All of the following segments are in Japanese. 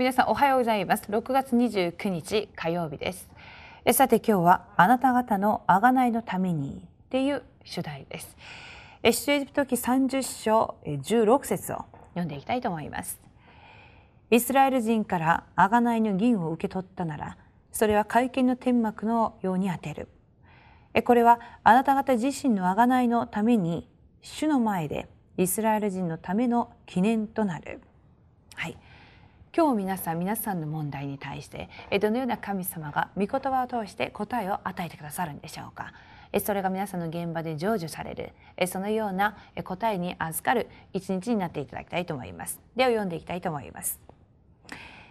皆さんおはようございます。6月29日火曜日です。さて今日はあなた方の贖いのためにっていう主題です。出エジプト記30章16節を読んでいきたいと思います。イスラエル人から贖いの銀を受け取ったならそれは会見の天幕のように当てる。これはあなた方自身の贖いのために主の前でイスラエル人のための記念となる。はい、今日皆さん皆さんの問題に対してどのような神様が御言葉を通して答えを与えてくださるんでしょうか？それが皆さんの現場で成就されるそのような答えに預かる一日になっていただきたいと思います。では読んでいきたいと思います。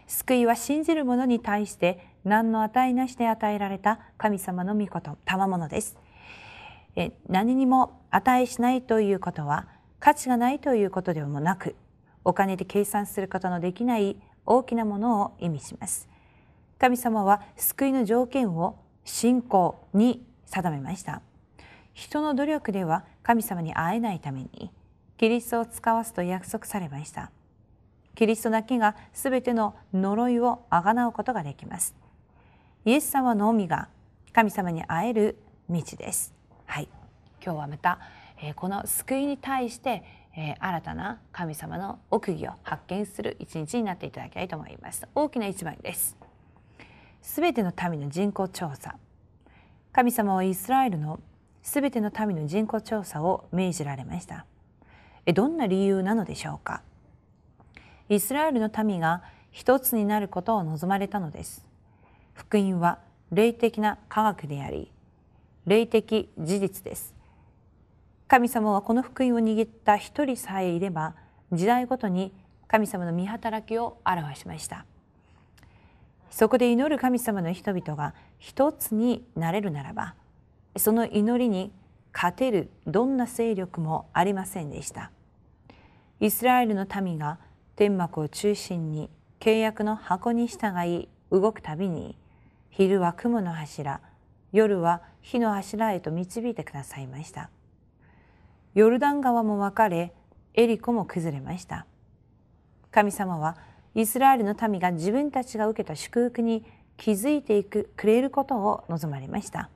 救いは信じる者に対して何の値なしで与えられた神様の御事賜物です。何にも値しないということは価値がないということでもなくお金で計算することのできない大きなものを意味します。神様は救いの条件を信仰に定めました。人の努力では神様に会えないためにキリストを使わすと約束されました。キリストだけがすべての呪いをあがなうことができます。イエス様のみが神様に会える道です。はい。今日はまたえこの救いに対してえ新たな神様の奥義を発見する一日になっていただきたいと思います。大きな一枚です。すべての民の人口調査。神様はイスラエルのすべての民の人口調査を命じられました。えどんな理由なのでしょうか。イスラエルの民が一つになることを望まれたのです。福音は霊的な科学であり霊的事実です。神様はこの福音を握った一人さえいれば時代ごとに神様の御働きを表しました。そこで祈る神様の人々が一つになれるならばその祈りに勝てるどんな勢力もありませんでした。イスラエルの民が天幕を中心に契約の箱に従い動くたびに昼は雲の柱夜は火の柱へと導いてくださいました。ヨルダン川も分かれエリコも崩れました。神様はイスラエルの民が自分たちが受けた祝福に気づいていくくれることを望まれました。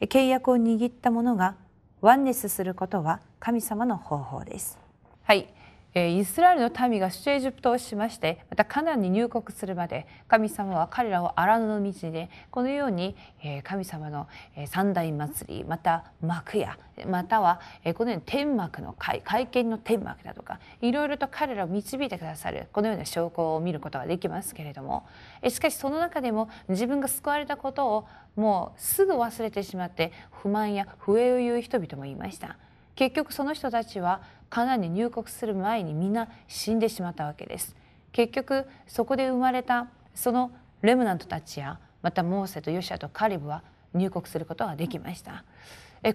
契約を握った者がワンネスすることは神様の方法です。はい。イスラエルの民が出エジプトをしましてまたカナンに入国するまで神様は彼らを荒野の道でこのように神様の三大祭りまた幕やまたはこのように天幕の会会見の天幕だとかいろいろと彼らを導いてくださるこのような証拠を見ることができますけれどもしかしその中でも自分が救われたことをもうすぐ忘れてしまって不満や不栄を言う人々もいました。結局その人たちはカナンに入国する前にみんな死んでしまったわけです。結局そこで生まれたそのレムナントたちやまたモーセとヨシアとカリブは入国することができました。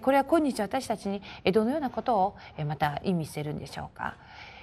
これは今日私たちにどのようなことをまた意味しているんでしょうか。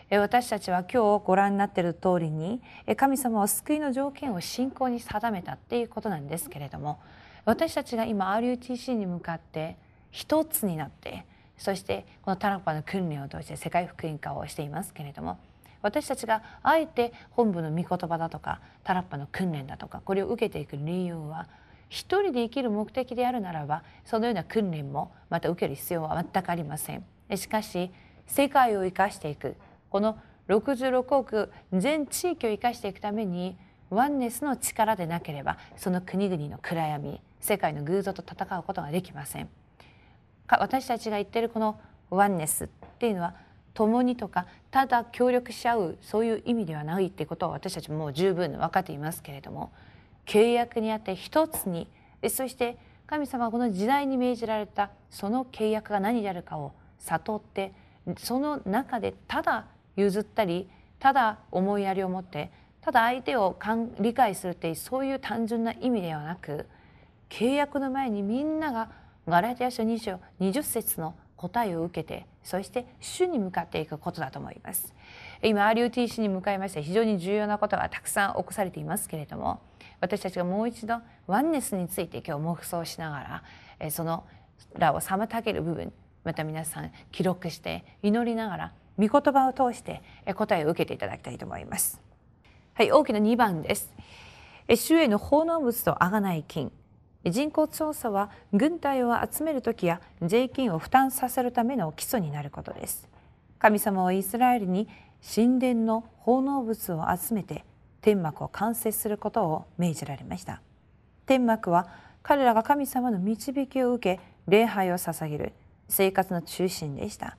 私たちは今日ご覧になっている通りに神様は救いの条件を信仰に定めたっていうことなんですけれども私たちが今 RUTC に向かって一つになってそしてこのタラッパの訓練を通して世界福音化をしていますけれども私たちがあえて本部の御言葉だとかタラッパの訓練だとかこれを受けていく理由は一人で生きる目的であるならばそのような訓練もまた受ける必要は全くありません。しかし世界を生かしていくこの66億全地域を生かしていくためにワンネスの力でなければその国々の暗闇世界の偶像と戦うことができません。私たちが言ってるこのワンネスっていうのは共にとかただ協力し合うそういう意味ではないってことは私たちもう十分分かっていますけれども契約にあって一つにそして神様はこの時代に命じられたその契約が何であるかを悟ってその中でただ譲ったりただ思いやりを持ってただ相手を理解するっていうそういう単純な意味ではなく契約の前にみんながガラテヤ書2章20節の答えを受けてそして主に向かっていくことだと思います。今 RUTC に向かいまして非常に重要なことがたくさん起こされていますけれども私たちがもう一度ワンネスについて今日黙想しながらそのらを妨げる部分また皆さん記録して祈りながら御言葉を通して答えを受けていただきたいと思います。はい大きな2番です。主への奉納物と贖い金。人口調査は軍隊を集める時や税金を負担させるための基礎になることです。神様はイスラエルに神殿の奉納物を集めて天幕を完成することを命じられました。天幕は彼らが神様の導きを受け礼拝を捧げる生活の中心でした。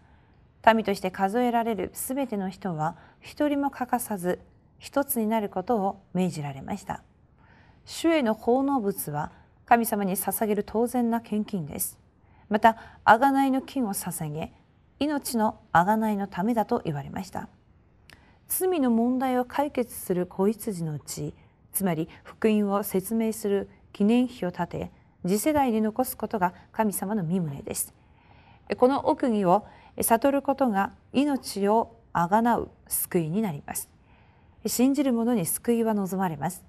民として数えられるすべての人は一人も欠かさず一つになることを命じられました。主への奉納物は神様に捧げる当然な献金です。また贖いの金を捧げ命の贖いのためだと言われました。罪の問題を解決する子羊のうちつまり福音を説明する記念碑を立て次世代に残すことが神様の身旨です。この奥義を悟ることが命をあがなう救いになります。信じる者に救いは望まれます。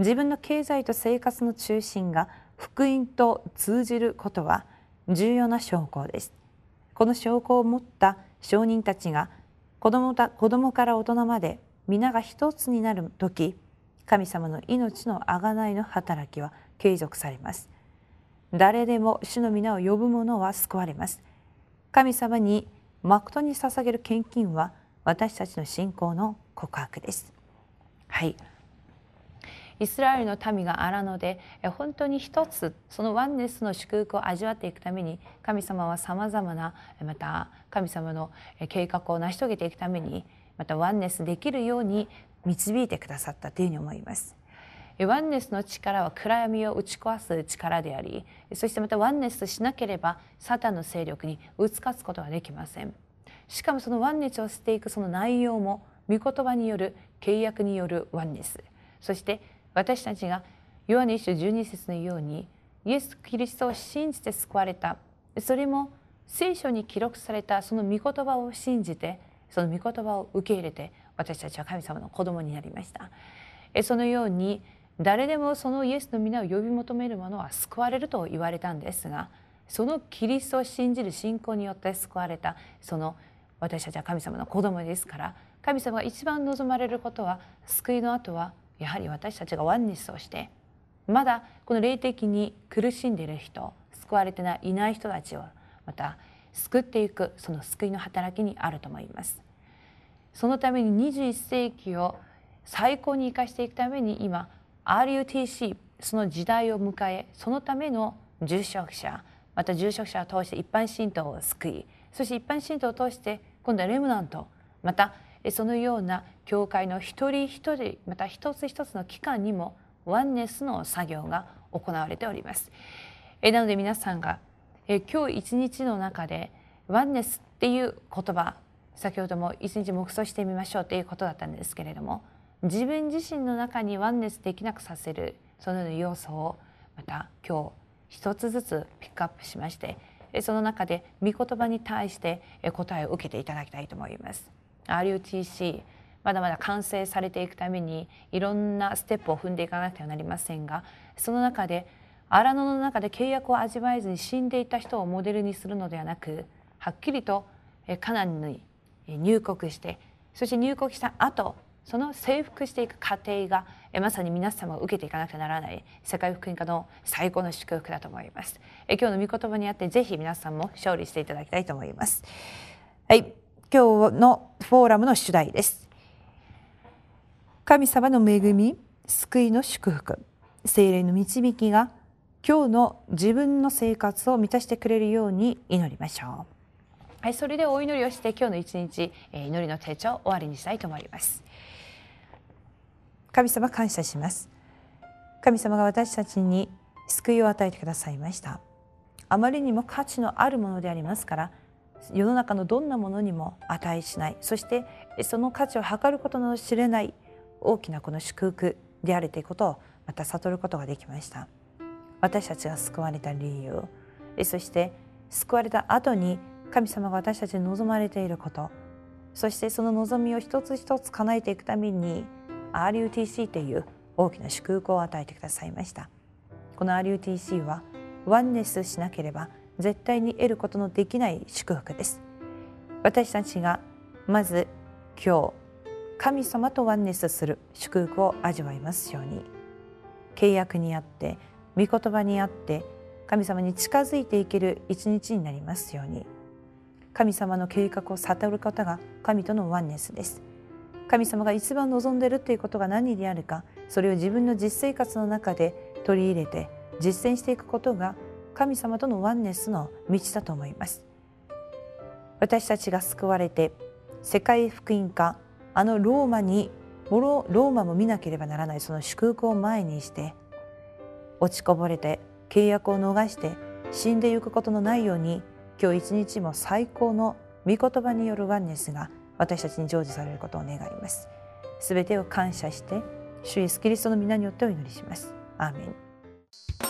自分の経済と生活の中心が福音と通じることは重要な証拠です。この証拠を持った証人たちが子供た子供から大人まで皆が一つになる時神様の命の贖いの働きは継続されます。誰でも主の皆を呼ぶ者は救われます。神様に誠に捧げる献金は私たちの信仰の告白です。はい。イスラエルの民が荒野で本当に一つそのワンネスの祝福を味わっていくために神様はさまざまなまた神様の計画を成し遂げていくためにまたワンネスできるように導いてくださったというふうに思います。ワンネスの力は暗闇を打ち壊す力でありそしてまたワンネスしなければサタンの勢力に打ち勝つことはできませんしかもそのワンネスをしていくその内容も御言葉による契約によるワンネスそして私たちがヨハネ一章12節のようにイエス・キリストを信じて救われた。それも聖書に記録されたその御言葉を信じてその御言葉を受け入れて私たちは神様の子供になりました。そのように誰でもそのイエスの皆を呼び求める者は救われると言われたんですがそのキリストを信じる信仰によって救われたその私たちは神様の子供ですから神様が一番望まれることは救いの後はやはり私たちがワンネスをしてまだこの霊的に苦しんでいる人救われていない人たちをまた救っていくその救いの働きにあると思います。そのために21世紀を最高に生かしていくために今 RUTC その時代を迎えそのための住職者また住職者を通して一般信徒を救いそして一般信徒を通して今度はレムナントまたそのような教会の一人一人また一つ一つの機関にもワンネスの作業が行われております。なので皆さんが今日一日の中でワンネスっていう言葉先ほども一日黙想してみましょうということだったんですけれども自分自身の中にワンネスできなくさせるそのような要素をまた今日一つずつピックアップしましてその中で御言葉に対して答えを受けていただきたいと思います。RUTC まだまだ完成されていくためにいろんなステップを踏んでいかなくてはなりませんがその中で荒野の中で契約を味わえずに死んでいた人をモデルにするのではなくはっきりとカナンに入国してそして入国した後その征服していく過程がまさに皆様を受けていかなくてならない世界福音化の最高の祝福だと思います。今日の御言葉にあってぜひ皆さんも勝利していただきたいと思います。はい、今日のフォーラムの主題です。神様の恵み、救いの祝福、精霊の導きが今日の自分の生活を満たしてくれるように祈りましょう。はい、それでお祈りをして今日の一日、祈りの手帳を終わりにしたいと思います。神様感謝します。神様が私たちに救いを与えてくださいました。あまりにも価値のあるものでありますから世の中のどんなものにも値しない。そしてその価値を測ることの知れない大きなこの祝福であるということをまた悟ることができました。私たちが救われた理由そして救われた後に神様が私たちに望まれていること。そしてその望みを一つ一つ叶えていくために RUTC という大きな祝福を与えてくださいました。この RUTC はワンネスしなければ絶対に得ることのできない祝福です。私たちがまず今日神様とワンネスする祝福を味わいますように。契約にあって御言葉にあって神様に近づいていける一日になりますように。神様の計画を悟ることが神とのワンネスです。神様が一番望んでいるということが何であるかそれを自分の実生活の中で取り入れて実践していくことが神様とのワンネスの道だと思います。私たちが救われて世界福音化あのローマにローマも見なければならないその祝福を前にして落ちこぼれて契約を逃して死んでゆくことのないように今日一日も最高の御言葉によるワンネスが私たちに成就されることを願います。すべてを感謝して主イエスキリストの皆によってお祈りします。アーメン。